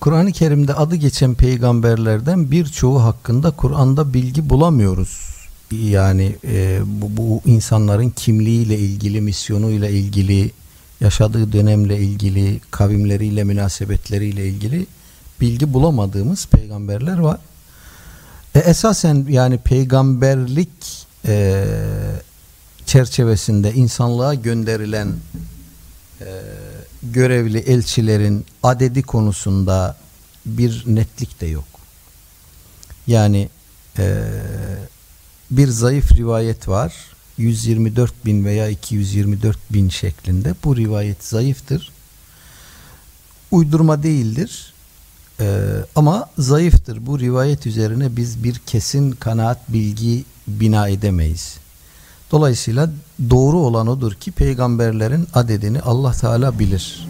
Kur'an-ı Kerim'de adı geçen peygamberlerden birçoğu hakkında Kur'an'da bilgi bulamıyoruz. Yani e, bu, bu insanların kimliğiyle ilgili, misyonuyla ilgili, yaşadığı dönemle ilgili, kavimleriyle, münasebetleriyle ilgili bilgi bulamadığımız peygamberler var. E, esasen yani peygamberlik e, çerçevesinde insanlığa gönderilen e, görevli elçilerin adedi konusunda bir netlik de yok. Yani e, bir zayıf rivayet var. 124 bin veya 224 bin şeklinde. Bu rivayet zayıftır. Uydurma değildir. Ee, ama zayıftır. Bu rivayet üzerine biz bir kesin kanaat bilgi bina edemeyiz. Dolayısıyla doğru olan odur ki peygamberlerin adedini Allah Teala bilir.